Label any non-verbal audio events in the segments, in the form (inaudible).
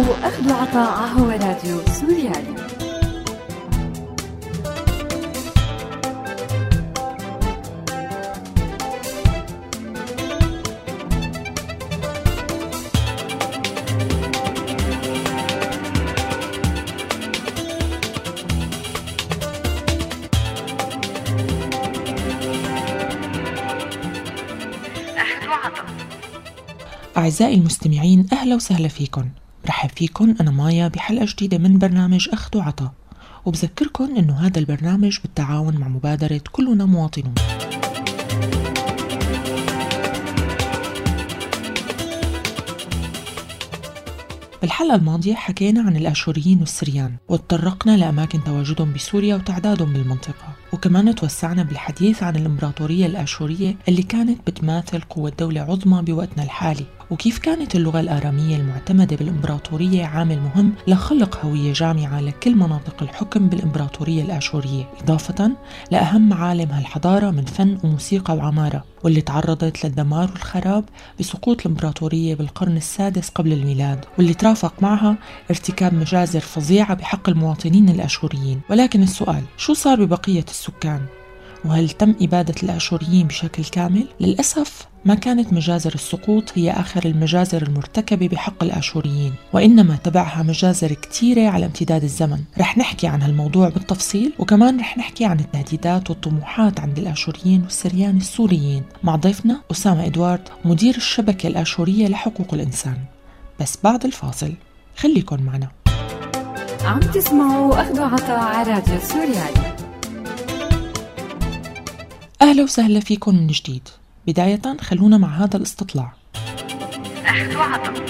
تسمعوا أخذ عطاء هو راديو سوريالي. أعزائي المستمعين أهلا وسهلا فيكم. برحب فيكم أنا مايا بحلقة جديدة من برنامج أخذ وعطا. وبذكركم أنه هذا البرنامج بالتعاون مع مبادرة كلنا مواطنون. بالحلقة الماضية حكينا عن الآشوريين والسريان وتطرقنا لأماكن تواجدهم بسوريا وتعدادهم بالمنطقة. وكمان توسعنا بالحديث عن الإمبراطورية الآشورية اللي كانت بتماثل قوة دولة عظمى بوقتنا الحالي. وكيف كانت اللغة الآرامية المعتمدة بالإمبراطورية عامل مهم لخلق هوية جامعة لكل مناطق الحكم بالإمبراطورية الآشورية إضافة لأهم معالم هالحضارة من فن وموسيقى وعمارة واللي تعرضت للدمار والخراب بسقوط الإمبراطورية بالقرن السادس قبل الميلاد واللي ترافق معها ارتكاب مجازر فظيعة بحق المواطنين الأشوريين. ولكن السؤال شو صار ببقية السكان؟ وهل تم إبادة الآشوريين بشكل كامل؟ للأسف ما كانت مجازر السقوط هي آخر المجازر المرتكبة بحق الآشوريين وإنما تبعها مجازر كتيرة على امتداد الزمن رح نحكي عن هالموضوع بالتفصيل وكمان رح نحكي عن التهديدات والطموحات عند الآشوريين والسريان السوريين مع ضيفنا أسامة إدوارد مدير الشبكة الآشورية لحقوق الإنسان بس بعد الفاصل خليكن معنا عم تسمعوا أخذ عطاء على راديو سوريالي أهلا وسهلا فيكم من جديد بداية خلونا مع هذا الاستطلاع أخذ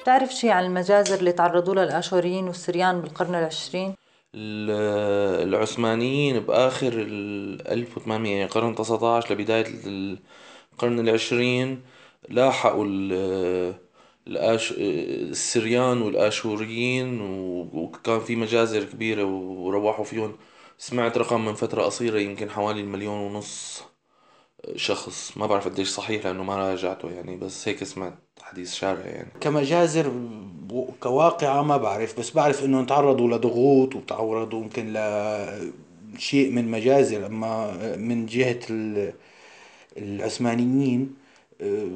بتعرف شيء عن المجازر اللي تعرضوا لها الآشوريين والسريان بالقرن العشرين؟ ال- العثمانيين بآخر ال 1800 قرن 19 لبداية القرن العشرين لاحقوا ال- الآش... السريان والآشوريين وكان في مجازر كبيرة وروحوا فيهم. سمعت رقم من فترة قصيرة يمكن حوالي المليون ونص شخص. ما بعرف قديش صحيح لأنه ما راجعته يعني بس هيك سمعت حديث شارع يعني. كمجازر كواقعة ما بعرف بس بعرف انهم تعرضوا لضغوط وتعرضوا يمكن لشيء من مجازر أما من جهة ال- العثمانيين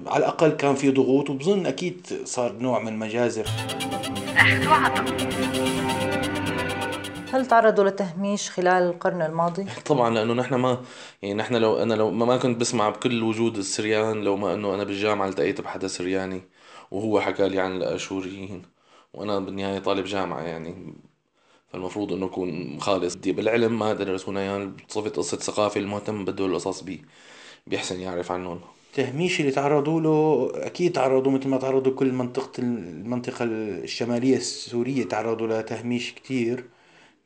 على الأقل كان في ضغوط وبظن أكيد صار نوع من مجازر أخذ عطاء هل تعرضوا لتهميش خلال القرن الماضي؟ (laughs) طبعا لأنه نحن ما يعني نحن لو أنا لو ما كنت بسمع بكل وجود السريان لو ما أنه أنا بالجامعة التقيت بحدا سرياني وهو حكى لي عن الأشوريين وأنا بالنهاية طالب جامعة يعني. فالمفروض أنه أكون خالص. بدي بالعلم ما درسونا يعني بصفة قصة ثقافة المهتم بده القصص بيه بيحسن يعرف عنهم. التهميش اللي تعرضوا له أكيد تعرضوا مثل ما تعرضوا كل منطقة المنطقة الشمالية السورية تعرضوا لتهميش كتير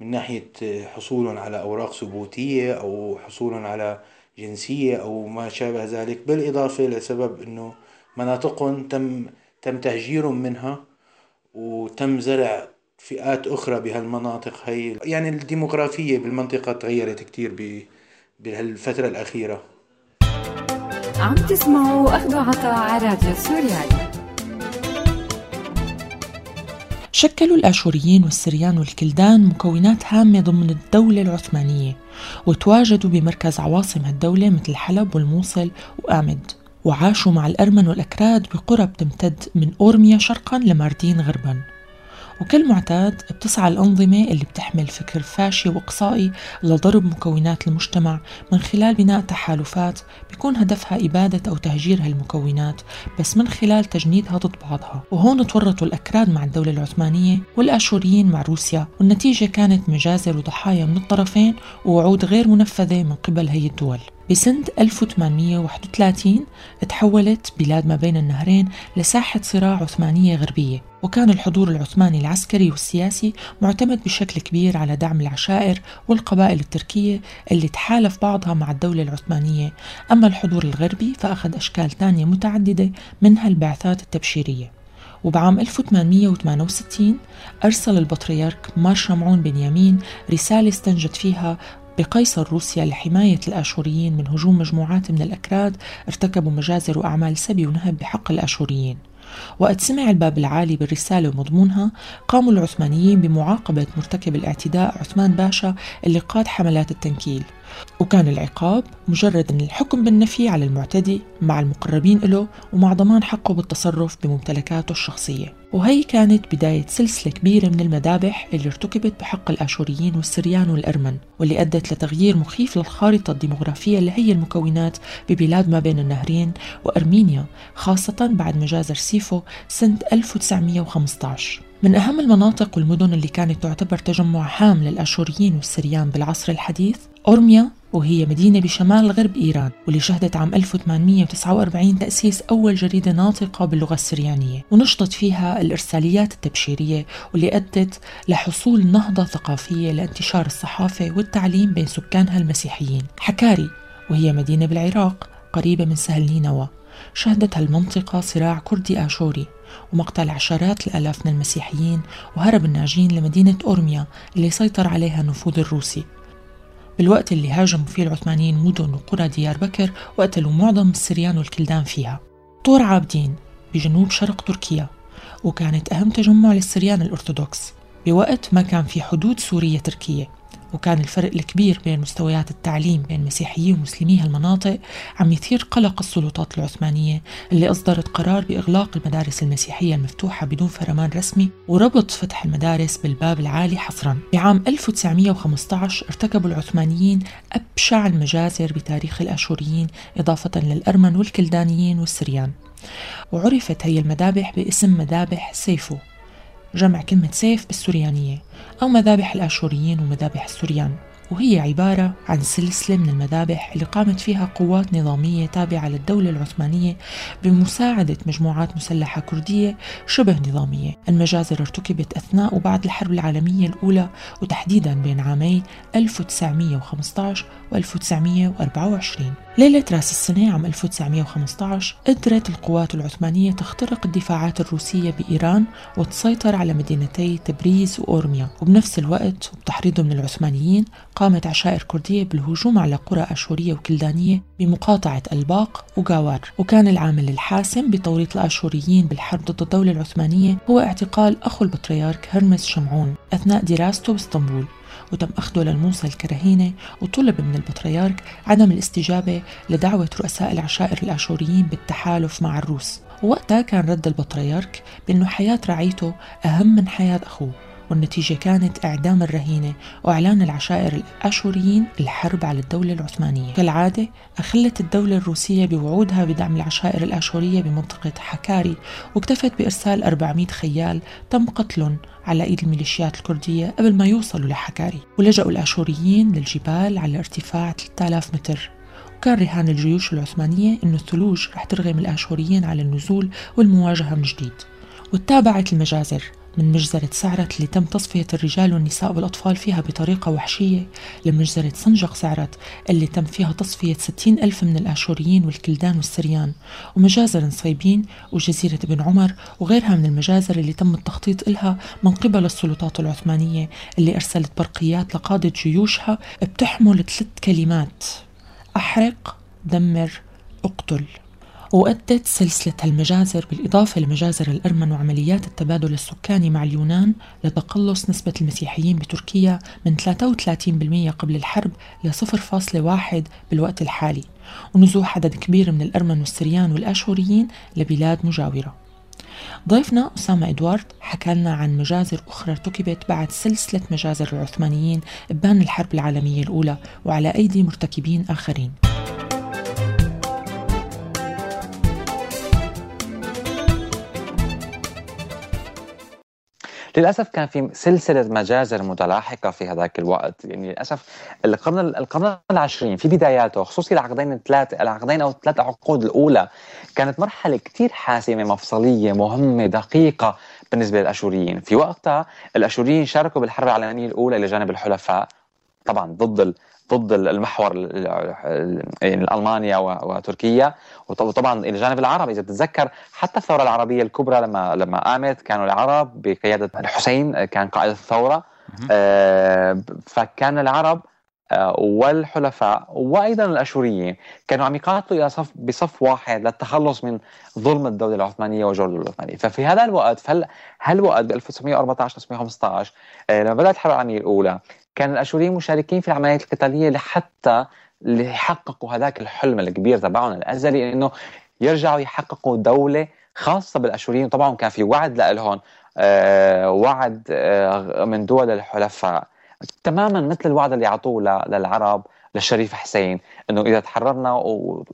من ناحية حصولهم على أوراق ثبوتية أو حصولهم على جنسية أو ما شابه ذلك. بالإضافة لسبب إنه مناطقهم تم تم تهجيرهم منها وتم زرع فئات أخرى بهالمناطق هي. يعني الديموغرافية بالمنطقة تغيرت كتير ب- بهالفترة الأخيرة. عم تسمعوا أخذ عطاء على راديو سوريالي. شكلوا الآشوريين والسريان والكلدان مكونات هامة ضمن الدولة العثمانية وتواجدوا بمركز عواصم هالدولة مثل حلب والموصل وآمد وعاشوا مع الأرمن والأكراد بقرى بتمتد من أورميا شرقا لماردين غربا. وكل معتاد بتسعى الأنظمة اللي بتحمل فكر فاشي وإقصائي لضرب مكونات المجتمع من خلال بناء تحالفات بيكون هدفها إبادة أو تهجير هالمكونات بس من خلال تجنيدها ضد بعضها. وهون تورطوا الأكراد مع الدولة العثمانية والآشوريين مع روسيا والنتيجة كانت مجازر وضحايا من الطرفين ووعود غير منفذة من قبل هي الدول. بسنة 1831 تحولت بلاد ما بين النهرين لساحة صراع عثمانية غربية وكان الحضور العثماني العسكري والسياسي معتمد بشكل كبير على دعم العشائر والقبائل التركية اللي تحالف بعضها مع الدولة العثمانية. أما الحضور الغربي فأخذ أشكال تانية متعددة منها البعثات التبشيرية. وبعام 1868 أرسل البطريرك مار شمعون بن يمين رسالة استنجد فيها بقيصر روسيا لحماية الآشوريين من هجوم مجموعات من الأكراد ارتكبوا مجازر وأعمال سبي ونهب بحق الآشوريين. وقد سمع الباب العالي بالرسالة ومضمونها قاموا العثمانيين بمعاقبة مرتكب الاعتداء عثمان باشا اللي قاد حملات التنكيل. وكان العقاب مجرد الحكم بالنفي على المعتدي مع المقربين له ومع ضمان حقه بالتصرف بممتلكاته الشخصية. وهي كانت بداية سلسلة كبيرة من المذابح اللي ارتكبت بحق الآشوريين والسريان والأرمن واللي أدت لتغيير مخيف للخارطة الديمغرافية اللي هي المكونات ببلاد ما بين النهرين وأرمينيا خاصة بعد مجازر سيفو سنة 1915 من أهم المناطق والمدن اللي كانت تعتبر تجمع هام للآشوريين والسريان بالعصر الحديث أورميا وهي مدينة بشمال غرب إيران واللي شهدت عام 1849 تأسيس أول جريدة ناطقة باللغة السريانية. ونشطت فيها الإرساليات التبشيرية واللي أدت لحصول نهضة ثقافية لانتشار الصحافة والتعليم بين سكانها المسيحيين. حكاري وهي مدينة بالعراق قريبة من سهل نينوى. شهدت هالمنطقة صراع كردي آشوري ومقتل عشرات الآلاف من المسيحيين وهرب الناجين لمدينة أورميا اللي سيطر عليها النفوذ الروسي. بالوقت اللي هاجموا فيه العثمانيين مدن وقرى ديار بكر وقتلوا معظم السريان والكلدان فيها. طور عابدين بجنوب شرق تركيا وكانت أهم تجمع للسريان الأرثوذكس. بوقت ما كان في حدود سورية تركية. وكان الفرق الكبير بين مستويات التعليم بين مسيحيي ومسلمي هالمناطق عم يثير قلق السلطات العثمانية اللي أصدرت قرار بإغلاق المدارس المسيحية المفتوحة بدون فرمان رسمي وربط فتح المدارس بالباب العالي حصرا. بعام 1915 ارتكبوا العثمانيين أبشع المجازر بتاريخ الأشوريين إضافة للأرمن والكلدانيين والسريان. وعرفت هي المذابح باسم مذابح سيفو جمع كلمة سيف بالسريانية. أو مذابح الآشوريين ومذابح السريان وهي عبارة عن سلسلة من المذابح اللي قامت فيها قوات نظامية تابعة للدولة العثمانية بمساعدة مجموعات مسلحة كردية شبه نظامية. المجازر ارتكبت أثناء وبعد الحرب العالمية الأولى وتحديدا بين عامي 1915 و 1924 ليلة راس السنة عام 1915 قدرت القوات العثمانية تخترق الدفاعات الروسية بإيران وتسيطر على مدينتي تبريز وأورميا. وبنفس الوقت وبتحريض من العثمانيين قامت عشائر كردية بالهجوم على قرى أشورية وكلدانية بمقاطعة ألباق وغاوار وكان العامل الحاسم بتوريط الآشوريين بالحرب ضد الدولة العثمانية هو اعتقال أخو البطريرك هرمس شمعون أثناء دراسته بإسطنبول. وتم أخذه للموصل كرهينة وطلب من البطريرك عدم الاستجابة لدعوة رؤساء العشائر الآشوريين بالتحالف مع الروس. ووقتها كان رد البطريرك بأنه حياة رعيته أهم من حياة أخوه. والنتيجة كانت إعدام الرهينة وإعلان العشائر الأشوريين الحرب على الدولة العثمانية. كالعادة أخلت الدولة الروسية بوعودها بدعم العشائر الأشورية بمنطقة حكاري واكتفت بإرسال 400 خيال تم قتلهم على إيد الميليشيات الكردية قبل ما يوصلوا لحكاري. ولجأوا الأشوريين للجبال على ارتفاع 3000 متر. وكان رهان الجيوش العثمانية أنه الثلوج رح ترغم الآشوريين على النزول والمواجهة من جديد. واتبعت المجازر من مجزرة سعرت اللي تم تصفية الرجال والنساء والأطفال فيها بطريقة وحشية لمجزرة سنجق سعرت اللي تم فيها تصفية 60 ألف من الآشوريين والكلدان والسريان ومجازر نصيبين وجزيرة ابن عمر وغيرها من المجازر اللي تم التخطيط إلها من قبل السلطات العثمانية اللي أرسلت برقيات لقادة جيوشها بتحمل ثلاث كلمات أحرق دمر أقتل. وأدت سلسلة المجازر بالإضافة لمجازر الأرمن وعمليات التبادل السكاني مع اليونان لتقلص نسبة المسيحيين بتركيا من 33% قبل الحرب ل 0.1 بالوقت الحالي ونزوح عدد كبير من الأرمن والسريان والآشوريين لبلاد مجاورة. ضيفنا أسامة إدوارد حكى لنا عن مجازر أخرى ارتكبت بعد سلسلة مجازر العثمانيين إبان الحرب العالمية الأولى وعلى أيدي مرتكبين آخرين. للأسف كان في سلسلة مجازر متلاحقة في هذاك الوقت. يعني للأسف القرن القرن العشرين في بداياته خصوصي العقدين الثلاث العقدين أو الثلاث عقود الأولى كانت مرحلة كثير حاسمة مفصلية مهمة دقيقة بالنسبة للأشوريين. في وقتها الأشوريين شاركوا بالحرب العالمية الأولى إلى جانب الحلفاء طبعا ضد ضد المحور يعني المانيا وتركيا. وطبعا إلى جانب العرب إذا تتذكر حتى الثورة العربية الكبرى لما لما قامت كانوا العرب بقيادة الحسين كان قائد الثورة. آه، فكان العرب آه، والحلفاء وأيضا الأشوريين كانوا عم يقاتلوا إلى صف بصف واحد للتخلص من ظلم الدولة العثمانية وجور العثمانية، ففي هذا الوقت في هالوقت ب 1914 1915 لما بدأت الحرب العالمية الأولى كان الأشوريين مشاركين في العمليات القتالية لحتى يحققوا هذاك الحلم الكبير تبعهم الأزلي إنه يرجعوا يحققوا دولة خاصة بالأشوريين. طبعا كان في وعد لهم آه وعد آه من دول الحلفاء. تماما مثل الوعد اللي أعطوه للعرب للشريف حسين إنه إذا تحررنا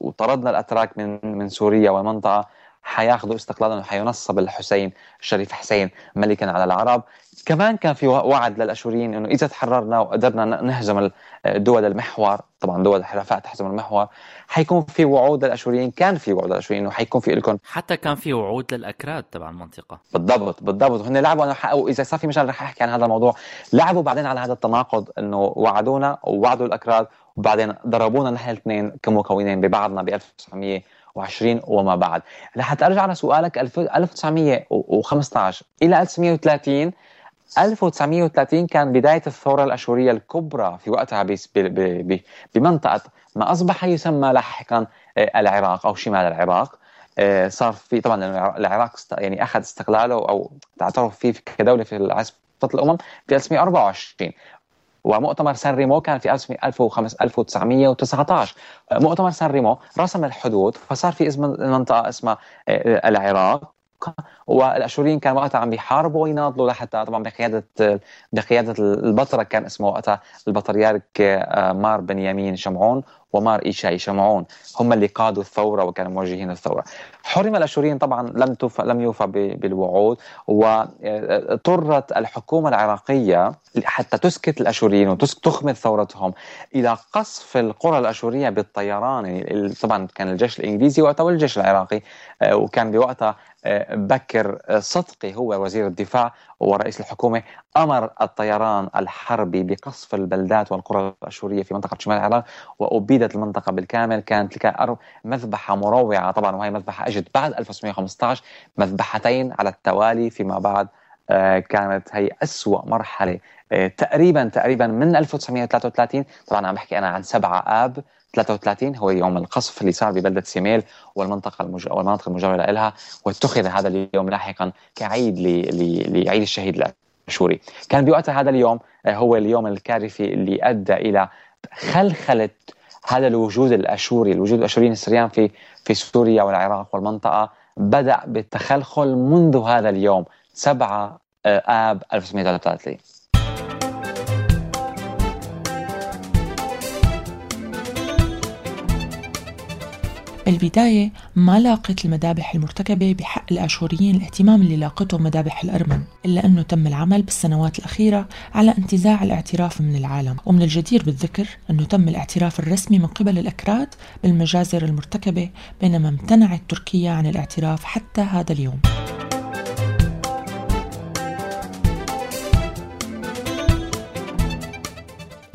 وطردنا الأتراك من من سوريا والمنطقة حياخذوا استقلالهم وحينصب الحسين الشريف حسين ملكا على العرب. كمان كان في وعد للأشوريين إنه إذا تحررنا وقدرنا نهزم دول المحور طبعا دول الحلفاء تهزم المحور حيكون في وعود للأشوريين. كان في وعود للأشوريين إنه حيكون في لكم حتى كان في وعود للأكراد تبع المنطقة. بالضبط بالضبط. هن لعبوا أنا واذا صار في مجال رح أحكي عن هذا الموضوع. لعبوا بعدين على هذا التناقض إنه وعدونا ووعدوا الأكراد وبعدين ضربونا نحن الاثنين كمكونين ببعضنا ب 1920 وما بعد. لحتى ارجع لسؤالك 1915 إلى 1930 1930 كان بداية الثورة الأشورية الكبرى في وقتها بمنطقة ما أصبح يسمى لاحقا آه، العراق أو شمال العراق. آه، صار في طبعا العراق يعني أخذ استقلاله أو تعترف فيه كدولة في عصبة الأمم في 1924 ومؤتمر سان ريمو كان في 1919 مؤتمر سان ريمو رسم الحدود فصار في اسم المنطقة اسمها آه، العراق. والاشوريين كانوا وقتها عم بيحاربوا ويناضلوا لحتى طبعا بقيادة بقيادة البطرك كان اسمه وقتها البطريرك آه، مار بنيامين شمعون. ومار إيشاي شمعون هم اللي قادوا الثورة وكانوا موجهين الثورة. حرم الأشوريين طبعا لم توفى لم يوفى بالوعود واضطرت الحكومة العراقية حتى تسكت الأشوريين وتخمد ثورتهم إلى قصف القرى الأشورية بالطيران طبعا كان الجيش الإنجليزي وقتها والجيش العراقي. آه، وكان بوقتها آه، بكر صدقي هو وزير الدفاع ورئيس الحكومة أمر الطيران الحربي بقصف البلدات والقرى الأشورية في منطقة شمال العراق وأبيدت المنطقة بالكامل. كانت تلك مذبحة مروعة. طبعا وهي مذبحة أجت بعد 1915 مذبحتين على التوالي فيما بعد آه، كانت هي أسوأ مرحلة آه، تقريبا تقريبا من 1933 طبعا عم بحكي أنا عن 7 آب. 33 هو يوم القصف اللي صار ببلدة سيميل والمنطقة المج... والمناطق المجاورة لها واتخذ هذا اليوم لاحقا كعيد ل... ل... لعيد الشهيد الأشوري. كان بوقتها هذا اليوم آه، هو اليوم الكارثي اللي أدى إلى خلخلة هذا الوجود الأشوري الوجود الأشوريين السريان في في سوريا والعراق والمنطقة بدأ بالتخلخل منذ هذا اليوم 7 آه، آب 1933 بالبداية ما لاقت المذابح المرتكبة بحق الآشوريين الاهتمام اللي لاقته مذابح الأرمن إلا أنه تم العمل بالسنوات الأخيرة على انتزاع الاعتراف من العالم. ومن الجدير بالذكر أنه تم الاعتراف الرسمي من قبل الأكراد بالمجازر المرتكبة بينما امتنعت تركيا عن الاعتراف حتى هذا اليوم.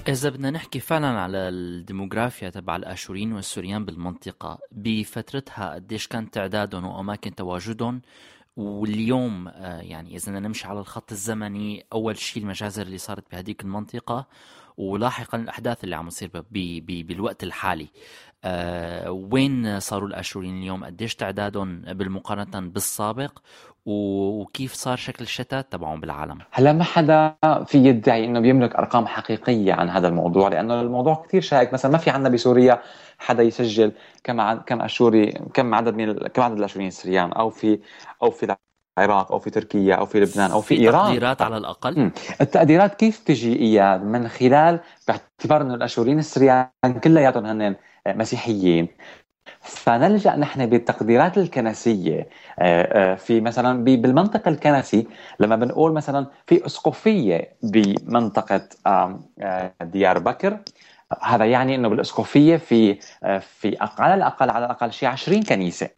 إذا بدنا نحكي فعلا على الديموغرافيا تبع الآشوريين والسوريان بالمنطقة بفترتها قديش كان تعدادهم وأماكن تواجدهم واليوم آه، يعني إذا بدنا نمشي على الخط الزمني أول شيء المجازر اللي صارت بهديك المنطقة ولاحقا الأحداث اللي عم تصير بالوقت الحالي. أه وين صاروا الآشوريين اليوم؟ قديش تعدادهم بالمقارنة بالسابق؟ وكيف صار شكل الشتات تبعهم بالعالم؟ هلا ما حدا في يدعي إنه بيملك أرقام حقيقية عن هذا الموضوع لأنه الموضوع كثير شائك. مثلا ما في عندنا بسوريا حدا يسجل كم كم أشوري كم عدد من كم عدد الأشوريين؟ السريان أو في أو في العراق أو في تركيا أو في لبنان أو في, في إيران. تقديرات على الأقل؟ التقديرات كيف تجي إياه؟ من خلال باعتبار إنه الأشوريين السريان كلياتهم هن مسيحيين. فنلجأ نحن بالتقديرات الكنسية آه، آه، في مثلا بالمنطق الكنسي لما بنقول مثلا في أسقفية بمنطقة ديار بكر هذا يعني إنه بالأسقفية في في على الاقل على الأقل شيء 20 كنيسة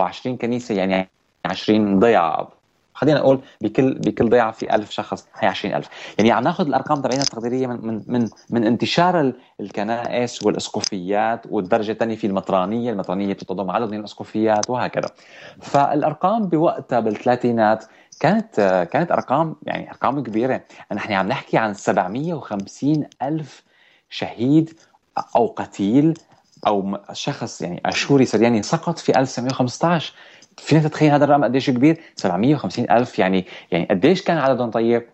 و20 كنيسة يعني 20 ضيعه خلينا نقول بكل بكل ضيعه في 1000 شخص هي 20000 يعني عم ناخذ الأرقام تبعنا التقديرية من من من, من انتشار الكنائس والأسقفيات والدرجة الثانية في المطرانية، المطرانية بتتضم عدد من الأسقفيات وهكذا. فالأرقام بوقتها بالثلاثينات كانت كانت أرقام يعني أرقام كبيرة، نحن عم نحكي عن 750 ألف شهيد أو قتيل أو شخص يعني اشوري سرياني سقط في 1915 فينا تتخيل هذا الرقم قديش كبير؟ 750 ألف يعني يعني قديش كان عددهم طيب؟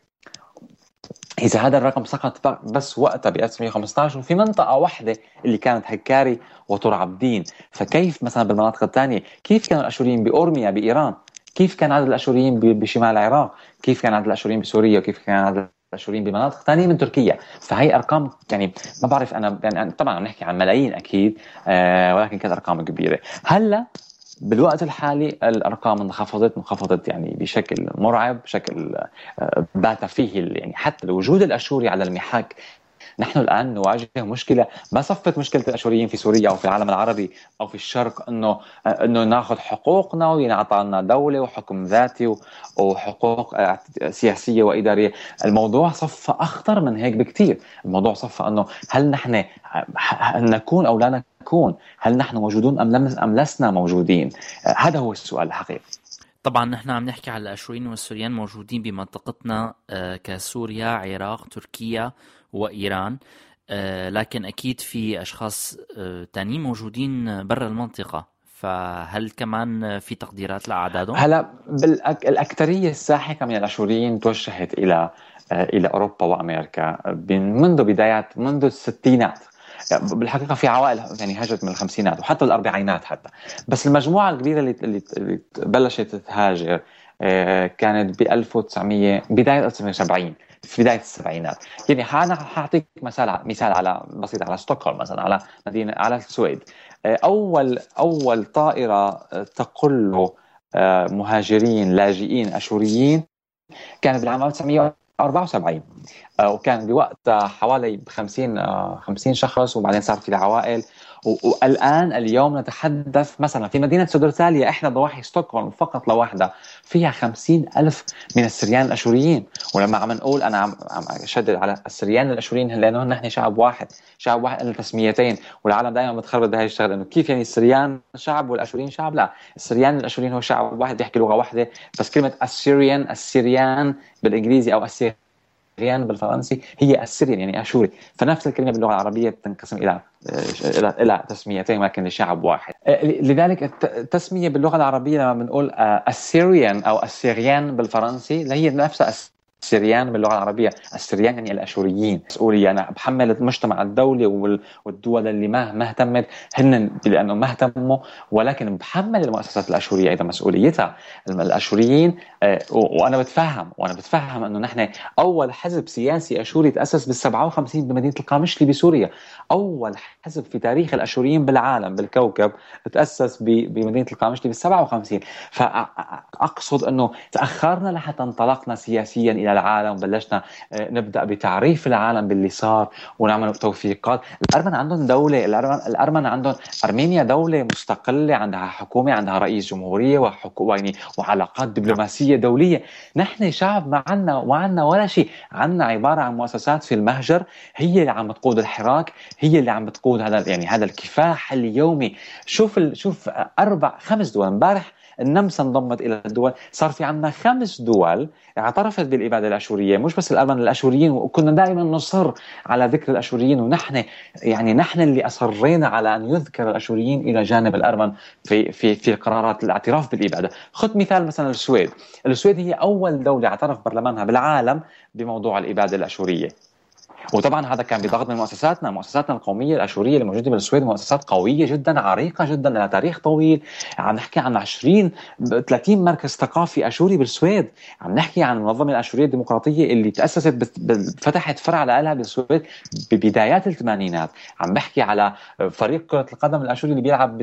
إذا هذا الرقم سقط بس وقتها ب 1915 وفي منطقة واحدة اللي كانت هكاري وطور عبدين فكيف مثلا بالمناطق الثانية؟ كيف كانوا الأشوريين بأورميا بإيران؟ كيف كان عدد الأشوريين بشمال العراق؟ كيف كان عدد الأشوريين بسوريا؟ وكيف كان عدد الأشوريين بمناطق ثانية من تركيا؟ فهي أرقام يعني ما بعرف أنا يعني طبعا عم نحكي عن ملايين أكيد آه ولكن كانت أرقام كبيرة. هلأ بالوقت الحالي الأرقام انخفضت انخفضت يعني بشكل مرعب بشكل آه، بات فيه يعني حتى وجود الأشوري على المحك نحن الآن نواجه مشكلة ما صفت مشكلة الأشوريين في سوريا أو في العالم العربي أو في الشرق إنه إنه ناخذ حقوقنا وينعطى لنا دولة وحكم ذاتي وحقوق آه، سياسية وإدارية، الموضوع صفى أخطر من هيك بكثير، الموضوع صفى إنه هل نحن آه، نكون أو لا نكون؟ هل نحن موجودون أم أم لسنا موجودين؟ آه، هذا هو السؤال الحقيقي. طبعا نحن عم نحكي على الاشوريين والسوريان موجودين بمنطقتنا كسوريا، عراق، تركيا، وإيران آه، لكن أكيد في أشخاص آه، تانيين موجودين برا المنطقة فهل كمان في تقديرات لأعدادهم؟ هلا بالأك... الأكثرية الساحقة من الاشوريين توجهت إلى آه، إلى أوروبا وأمريكا منذ بدايات منذ الستينات يعني بالحقيقة في عوائل يعني هاجت من الخمسينات وحتى الأربعينات حتى. بس المجموعة الكبيرة اللي, اللي بلشت تهاجر كانت ب 1900 بداية 1970 في بداية السبعينات. يعني أنا حاعطيك مثال مثال على بسيط على ستوكهولم مثلا على مدينه على السويد. آه، اول أول طائرة تقل آه، مهاجرين لاجئين أشوريين كانت بالعام 1974 آه، وكان بوقتها حوالي 50 50 شخص وبعدين صار في العوائل. والآن اليوم نتحدث مثلا في مدينة سودرتاليا احدى ضواحي ستوكهولم فقط لوحدها فيها خمسين ألف من السريان الأشوريين. ولما عم نقول أنا عم, عم أشدد على السريان الأشوريين لأنه نحن شعب واحد شعب واحد لنا تسميتين والعالم دائما بتخرب بهي الشغله إنه كيف يعني السريان شعب والأشوريين شعب؟ لا السريان الأشوريين هو شعب واحد بيحكي لغة واحدة بس كلمة السيريان السريان بالإنجليزي أو السيريان ريان بالفرنسي هي السريان يعني أشوري. فنفس الكلمة باللغة العربية بتنقسم إلى إلى إلى تسميتين ولكن لشعب واحد. لذلك التسمية باللغة العربية لما بنقول السيريان أو السيريان بالفرنسي هي نفسها السريان باللغة العربية، السريان يعني الأشوريين، مسؤولية. أنا بحمل المجتمع الدولي والدول اللي ما ما اهتمت. هن لأنه ما اهتموا ولكن بحمل المؤسسات الأشورية أيضا مسؤوليتها، الأشوريين آه، وأنا بتفهم وأنا بتفهم إنه نحن أول حزب سياسي أشوري تأسس بال 57 بمدينة القامشلي بسوريا، أول حزب في تاريخ الأشوريين بالعالم بالكوكب تأسس بمدينة القامشلي بال 57 فاقصد إنه تأخرنا لحتى انطلقنا سياسيا إلى العالم وبلشنا آه، نبدأ بتعريف العالم باللي صار ونعمل توثيقات. الأرمن عندهم دولة الارمن, عندهم أرمينيا دولة مستقلة عندها حكومة عندها رئيس جمهورية وحكو يعني وعلاقات دبلوماسية دولية. نحن شعب ما عندنا ما عندنا ولا شيء. عندنا عبارة عن مؤسسات في المهجر هي اللي عم بتقود الحراك هي اللي عم بتقود هذا يعني هذا الكفاح اليومي. شوف ال... شوف أربع خمس دول. امبارح النمسا انضمت إلى الدول. صار في عندنا خمس دول اعترفت بالإبادة الأشورية مش بس الارمن الأشوريين. وكنا دائما نصر على ذكر الأشوريين ونحن يعني نحن اللي أصرينا على أن يذكر الأشوريين إلى جانب الارمن في في في قرارات الاعتراف بالإبادة. خذ مثال مثلا السويد. السويد هي أول دولة اعترف برلمانها بالعالم بموضوع الإبادة الأشورية. وطبعا هذا كان بضغط من مؤسساتنا مؤسساتنا القومية الأشورية اللي موجودة بالسويد مؤسسات قوية جدا عريقة جدا لها تاريخ طويل. عم نحكي عن 20 30 مركز ثقافي أشوري بالسويد. عم نحكي عن المنظمة الأشورية الديمقراطية اللي تأسست فتحت فرع لها بالسويد ببدايات الثمانينات. عم بحكي على فريق كرة القدم الأشوري اللي بيلعب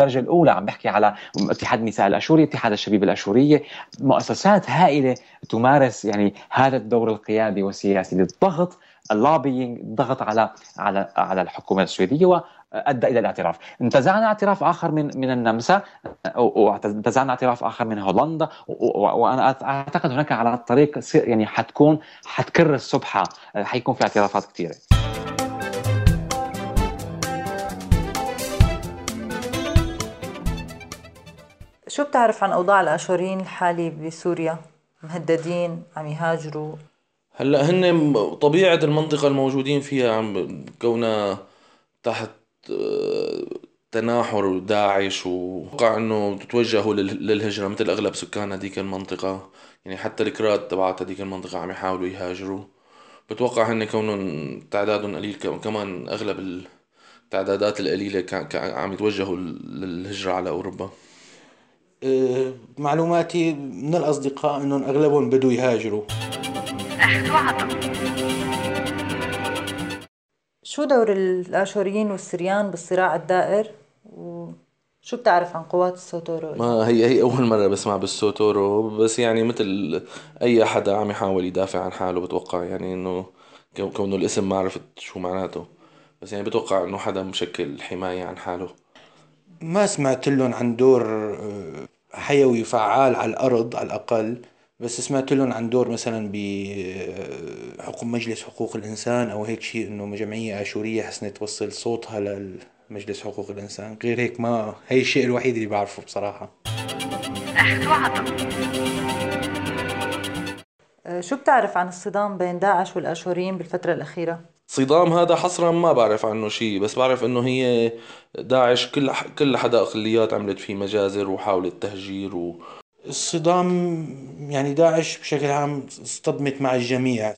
الدرجة الأولى. عم بحكي على اتحاد النساء الأشوري اتحاد الشبيب الأشورية مؤسسات هائلة تمارس يعني هذا الدور القيادي والسياسي للضغط اللوبينج ضغط على على على الحكومة السويدية وأدى إلى الاعتراف. انتزعنا اعتراف آخر من من النمسا وانتزعنا اعتراف آخر من هولندا وأنا أعتقد هناك على الطريق يعني حتكون حتكر السبحه حيكون في اعترافات كثيرة. شو بتعرف عن أوضاع الاشوريين الحالي بسوريا؟ مهددين عم يهاجروا. هلا هن طبيعة المنطقة الموجودين فيها عم كونها تحت آه، تناحر داعش ووقع إنه توجهوا للهجرة مثل أغلب سكان هذيك المنطقة. يعني حتى الكراد تبعت هذيك المنطقة عم يحاولوا يهاجروا. بتوقع هن كونهم تعدادهم قليل كمان أغلب التعدادات القليلة عم يتوجهوا للهجرة على أوروبا. أه، معلوماتي من الأصدقاء إنهم أغلبهم بدوا يهاجروا. شو دور الآشوريين والسريان بالصراع الدائر؟ وشو بتعرف عن قوات السوتورو؟ ما هي هي أول مرة بسمع بالسوتورو بس يعني مثل أي حدا عم يحاول يدافع عن حاله بتوقع يعني إنه كونه الاسم ما عرفت شو معناته. بس يعني بتوقع إنه حدا مشكل حماية عن حاله. ما سمعت لهم عن دور آه، حيوي فعال على الأرض على الأقل. بس سمعت لهم عن دور مثلا بحكم مجلس حقوق الإنسان أو هيك شيء إنه جمعية آشورية حسنت توصل صوتها لمجلس حقوق الإنسان غير هيك ما هي الشيء الوحيد اللي بعرفه بصراحة أه، شو بتعرف عن الصدام بين داعش والآشوريين بالفترة الأخيرة؟ صدام هذا حصرا ما بعرف عنه شيء بس بعرف إنه هي داعش كل كل حدا اقليات عملت فيه مجازر وحاولت تهجير و... الصدام يعني داعش بشكل عام اصطدمت مع الجميع.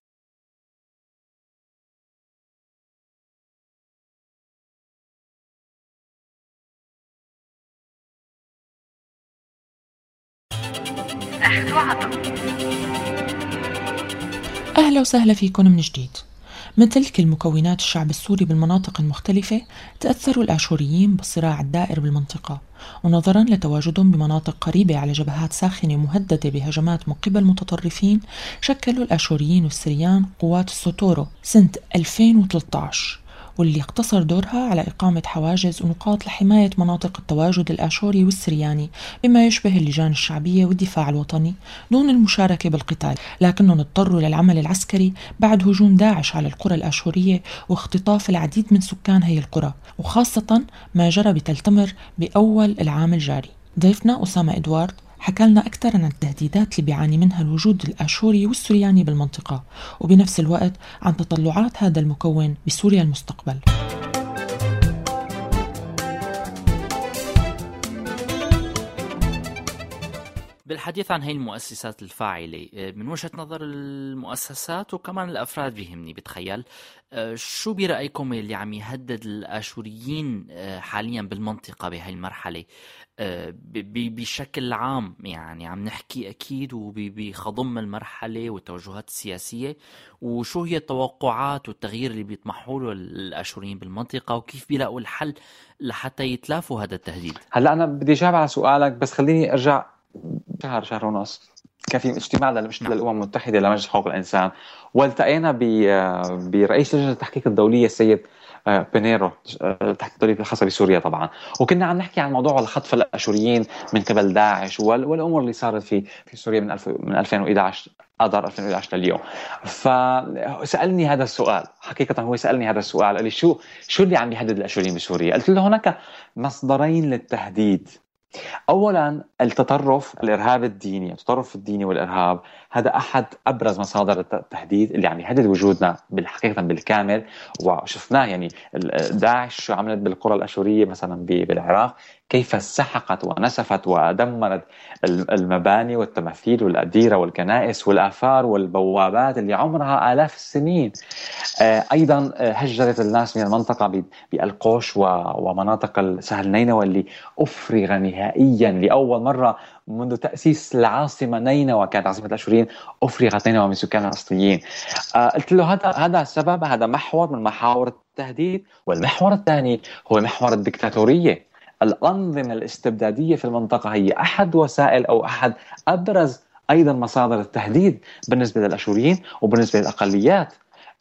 أهلا وسهلا فيكم من جديد. مثل كل مكونات الشعب السوري بالمناطق المختلفة تأثروا الآشوريين بالصراع الدائر بالمنطقة. ونظرا لتواجدهم بمناطق قريبة على جبهات ساخنة مهددة بهجمات من قبل متطرفين شكلوا الآشوريين والسريان قوات السوتورو سنة 2013 واللي اقتصر دورها على إقامة حواجز ونقاط لحماية مناطق التواجد الآشوري والسرياني بما يشبه اللجان الشعبية والدفاع الوطني دون المشاركة بالقتال. لكنهم اضطروا للعمل العسكري بعد هجوم داعش على القرى الآشورية واختطاف العديد من سكان هي القرى وخاصة ما جرى بتل تمر بأول العام الجاري. ضيفنا أسامة إدوارد حكى لنا أكثر عن التهديدات اللي بيعاني منها الوجود الآشوري والسرياني بالمنطقة وبنفس الوقت عن تطلعات هذا المكون بسوريا المستقبل. بالحديث عن هي المؤسسات الفاعلة آه، من وجهة نظر المؤسسات وكمان الأفراد بيهمني بتخيل آه، شو برأيكم اللي عم يهدد الآشوريين آه، حاليا بالمنطقة بهي المرحلة؟ بشكل عام يعني عم نحكي أكيد وبخضم المرحلة والتوجهات السياسية وشو هي التوقعات والتغيير اللي بيطمحوا له الآشوريين بالمنطقة وكيف بيلاقوا الحل لحتى يتلافوا هذا التهديد؟ هلا أنا بدي أجاوب على سؤالك بس خليني أرجع شهر شهر ونص كان في اجتماع. نعم. للأمم المتحدة لمجلس حقوق الإنسان والتقينا. برئيس لجنة التحقيق الدوليه السيد آه، بينيرو التحقيق الدولي الخاصه بسوريا طبعا وكنا عم نحكي عن موضوع الخطف الأشوريين من قبل داعش وال... والأمور اللي صارت في في سوريا من. من 2011 اذار 2011 لليوم فسالني هذا السؤال حقيقة هو سألني هذا السؤال قال لي شو شو اللي عم يهدد الأشوريين بسوريا قلت له هناك مصدرين للتهديد اولا التطرف الإرهاب الديني التطرف الديني والإرهاب هذا أحد أبرز مصادر التهديد اللي عم يهدد وجودنا بالحقيقة بالكامل. وشفناه يعني داعش شو عملت بالقرى الأشورية مثلا بالعراق. كيف سحقت ونسفت ودمرت المباني والتماثيل والأديرة والكنائس والآثار والبوابات اللي عمرها آلاف السنين. آه، أيضا آه، هجرت الناس من المنطقة بألقوش ومناطق سهل نينوى اللي أفرغ نهائيا لأول مرة منذ تأسيس العاصمة نينوى كانت عاصمة الأشوريين أفرغت نينوى من سكانها الأصليين. آه قلت له هذا هذا السبب هذا محور من محاور التهديد. والمحور الثاني هو محور الدكتاتورية. الأنظمة الاستبدادية في المنطقة هي أحد وسائل أو أحد أبرز أيضا مصادر التهديد بالنسبة للأشوريين وبالنسبة للأقليات.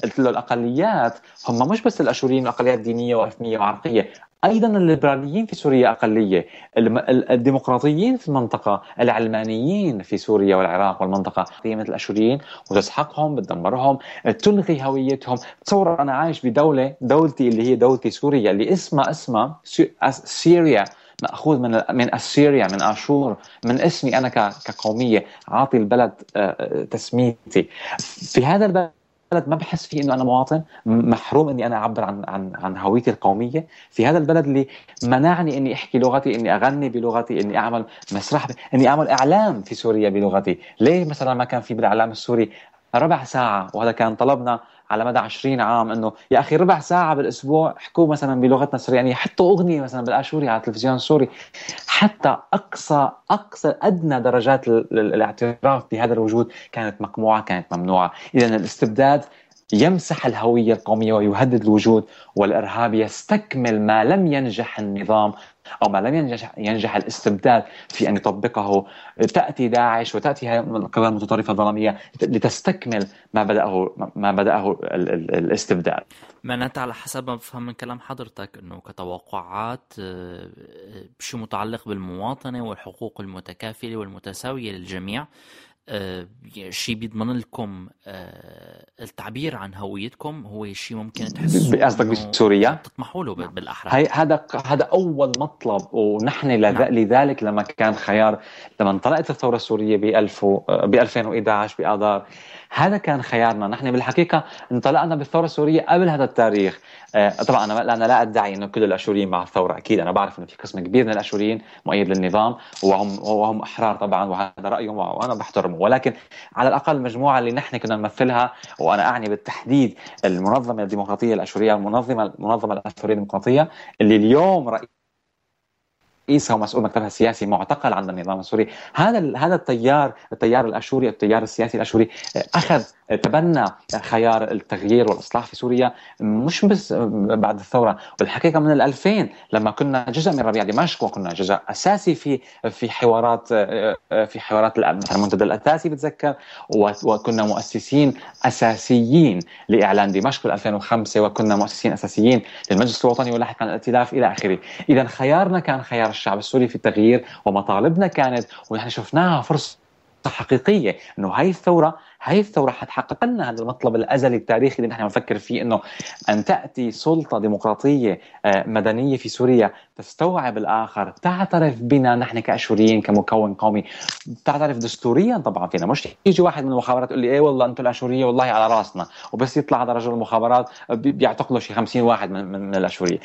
قلت له الأقليات هم مش بس الأشوريين الأقليات دينية وإثنية وعرقية أيضا الليبراليين في سوريا أقلية الديمقراطيين في المنطقة العلمانيين في سوريا والعراق والمنطقة قيمة الأشوريين وتسحقهم بتدمرهم تلغي هويتهم. تصور أنا عايش بدولة دولتي اللي هي دولتي سوريا اللي اسمها اسمها سوريا مأخوذ من من اسيريا من آشور من اسمي أنا كقومية عاطي البلد تسميتي. في هذا البلد البلد ما بحس فيه إنه أنا مواطن محروم إني أنا أعبر عن عن عن هويتي القومية. في هذا البلد اللي منعني إني أحكي لغتي إني أغني بلغتي إني أعمل مسرح إني أعمل إعلام في سوريا بلغتي. ليه مثلا ما كان في بالإعلام السوري ربع ساعة وهذا كان طلبنا على مدى 20 عام إنه يا أخي ربع ساعة بالأسبوع احكوا مثلا بلغتنا السوريانيه حطوا أغنية مثلا بالآشوري على التلفزيون السوري حتى أقصى أقصى أدنى درجات الاعتراف بهذا الوجود كانت مقموعة كانت ممنوعة. اذا الاستبداد يمسح الهوية القومية ويهدد الوجود والإرهاب يستكمل ما لم ينجح النظام أو ما لم ينجح ينجح الاستبداد في أن يطبقه تأتي داعش وتأتي هذه القوى المتطرفة الظلامية لتستكمل ما بدأه ما بدأه الاستبداد. معناتها على حسب ما بفهم من كلام حضرتك إنه كتوقعات آه، شيء متعلق بالمواطنة والحقوق المتكافلة والمتساوية للجميع آه، شيء بيضمن لكم آه، التعبير عن هويتكم هو شيء ممكن تحسوا قصدك بسوريا؟ تطمحوا له نعم. بالأحرى هي هذا هذا أول مطلب ونحن نعم. لذلك لما كان خيار لما انطلقت الثورة السورية ب 1000 ب 2011 بآذار هذا كان خيارنا. نحن بالحقيقة انطلقنا بالثورة السورية قبل هذا التاريخ. آه، طبعا أنا أنا لا أدعي أنه كل الأشوريين مع الثورة أكيد. أنا بعرف أنه في قسم كبير من الأشوريين مؤيد للنظام وهم وهم أحرار طبعا وهذا رأيهم وأنا بحترمه. ولكن على الأقل المجموعة اللي نحن كنا نمثلها وأنا أعني بالتحديد المنظمة الديمقراطية الأشورية المنظمة المنظمة الأشورية الديمقراطية اللي اليوم رئيس رئيسها ومسؤول مكتبها السياسي معتقل عند النظام السوري. هذا هذا التيار التيار الأشوري التيار السياسي الأشوري أخذ تبنى خيار التغيير والإصلاح في سوريا مش بس بعد الثورة بالحقيقة من ال2000 لما كنا جزء من ربيع دمشق وكنا جزء أساسي في في حوارات في حوارات مثلا المنتدى الأساسي بتذكر وكنا مؤسسين أساسيين لإعلان دمشق 2005 وكنا مؤسسين أساسيين للمجلس الوطني ولاحقا الائتلاف إلى آخره. اذا خيارنا كان خيار الشعب السوري في التغيير ومطالبنا كانت ونحن شفناها فرصة حقيقية إنه هاي الثورة هاي الثوره حتحقق لنا هذا المطلب الأزلي التاريخي اللي نحن بنفكر فيه إنه أن تأتي سلطة ديمقراطية آه، مدنية في سوريا تستوعب الآخر تعترف بنا نحن كأشوريين كمكون قومي. تعترف دستوريا طبعا فينا. مش يجي واحد من المخابرات يقول لي إيه والله أنتم الأشورية والله على راسنا. وبس يطلع هذا رجل المخابرات بيعتقلوا شي 50 واحد من, من, من الأشورية.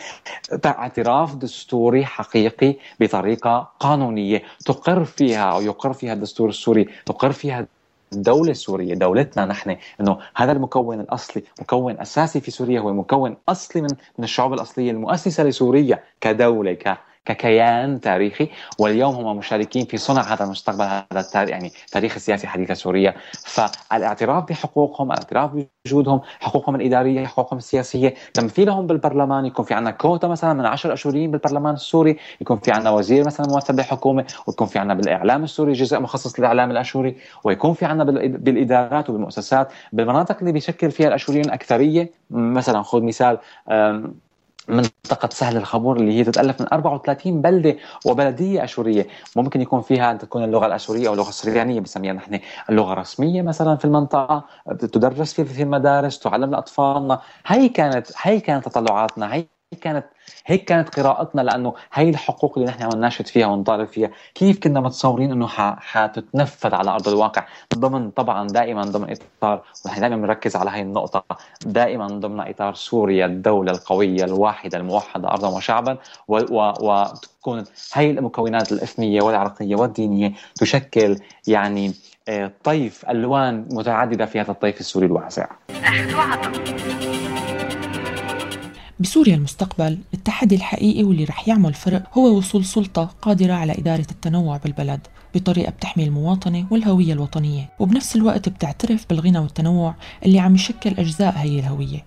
اعتراف دستوري حقيقي بطريقة قانونية تقر فيها أو يقر فيها الدستور السوري تقر فيها الدولة السورية دولتنا نحن إنه هذا المكون الأصلي مكون أساسي في سوريا هو مكون أصلي من من الشعوب الأصلية المؤسسة لسوريا كدولة ك ككيان تاريخي واليوم هم مشاركين في صنع هذا المستقبل هذا التاريخ يعني تاريخ السياسي حديث سوريا فالاعتراف بحقوقهم الاعتراف بوجودهم حقوقهم الإدارية حقوقهم السياسية تمثيلهم بالبرلمان يكون في عندنا كوتا مثلا من 10 اشوريين بالبرلمان السوري يكون في عندنا وزير مثلا ممثل بالحكومة ويكون في عندنا بالإعلام السوري جزء مخصص للإعلام الاشوري ويكون في عندنا بالإدارات وبالمؤسسات. بالمناطق اللي بيشكل فيها الاشوريين اكثريه مثلا خذ مثال منطقة سهل الخبور اللي هي تتألف من 34 بلدة وبلدية أشورية. ممكن يكون فيها تكون اللغة الأشورية أو اللغة السريانية بنسميها نحن اللغة الرسمية مثلا في المنطقة. تدرس في المدارس تعلم لأطفالنا. هي كانت هي كانت تطلعاتنا. هي كانت هيك كانت قراءتنا لأنه هي الحقوق اللي نحن عم نناشد فيها ونطالب فيها كيف كنا متصورين إنه حتتنفذ على أرض الواقع ضمن طبعا دائما ضمن اطار ونحن دائما بنركز على هي النقطة دائما ضمن إطار سوريا الدولة القوية الواحدة الموحدة ارضا وشعبا وتكون هي المكونات الإثنية والعرقية والدينية تشكل يعني آه، طيف ألوان متعددة في هذا الطيف السوري الواسع. بسوريا المستقبل التحدي الحقيقي واللي رح يعمل فرق هو وصول سلطة قادرة على إدارة التنوع بالبلد بطريقة بتحمي المواطنة والهوية الوطنية وبنفس الوقت بتعترف بالغنى والتنوع اللي عم يشكل أجزاء هي الهوية.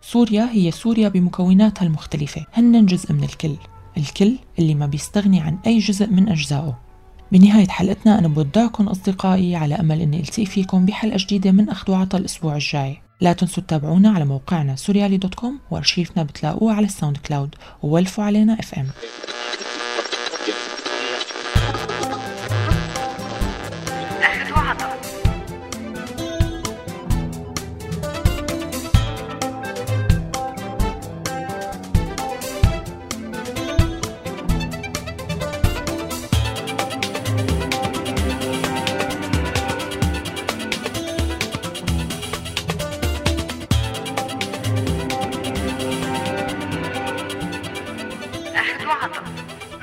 سوريا هي سوريا بمكوناتها المختلفة هن جزء من الكل الكل اللي ما بيستغني عن أي جزء من أجزائه. بنهاية حلقتنا أنا بودعكم أصدقائي على أمل أني ألتقي فيكم بحلقة جديدة من أخذ وعطا الأسبوع الجاي. لا تنسوا تتابعونا على موقعنا سوريالي دوت كوم وارشيفنا بتلاقوه على الساوند كلاود وولفوا علينا اف ام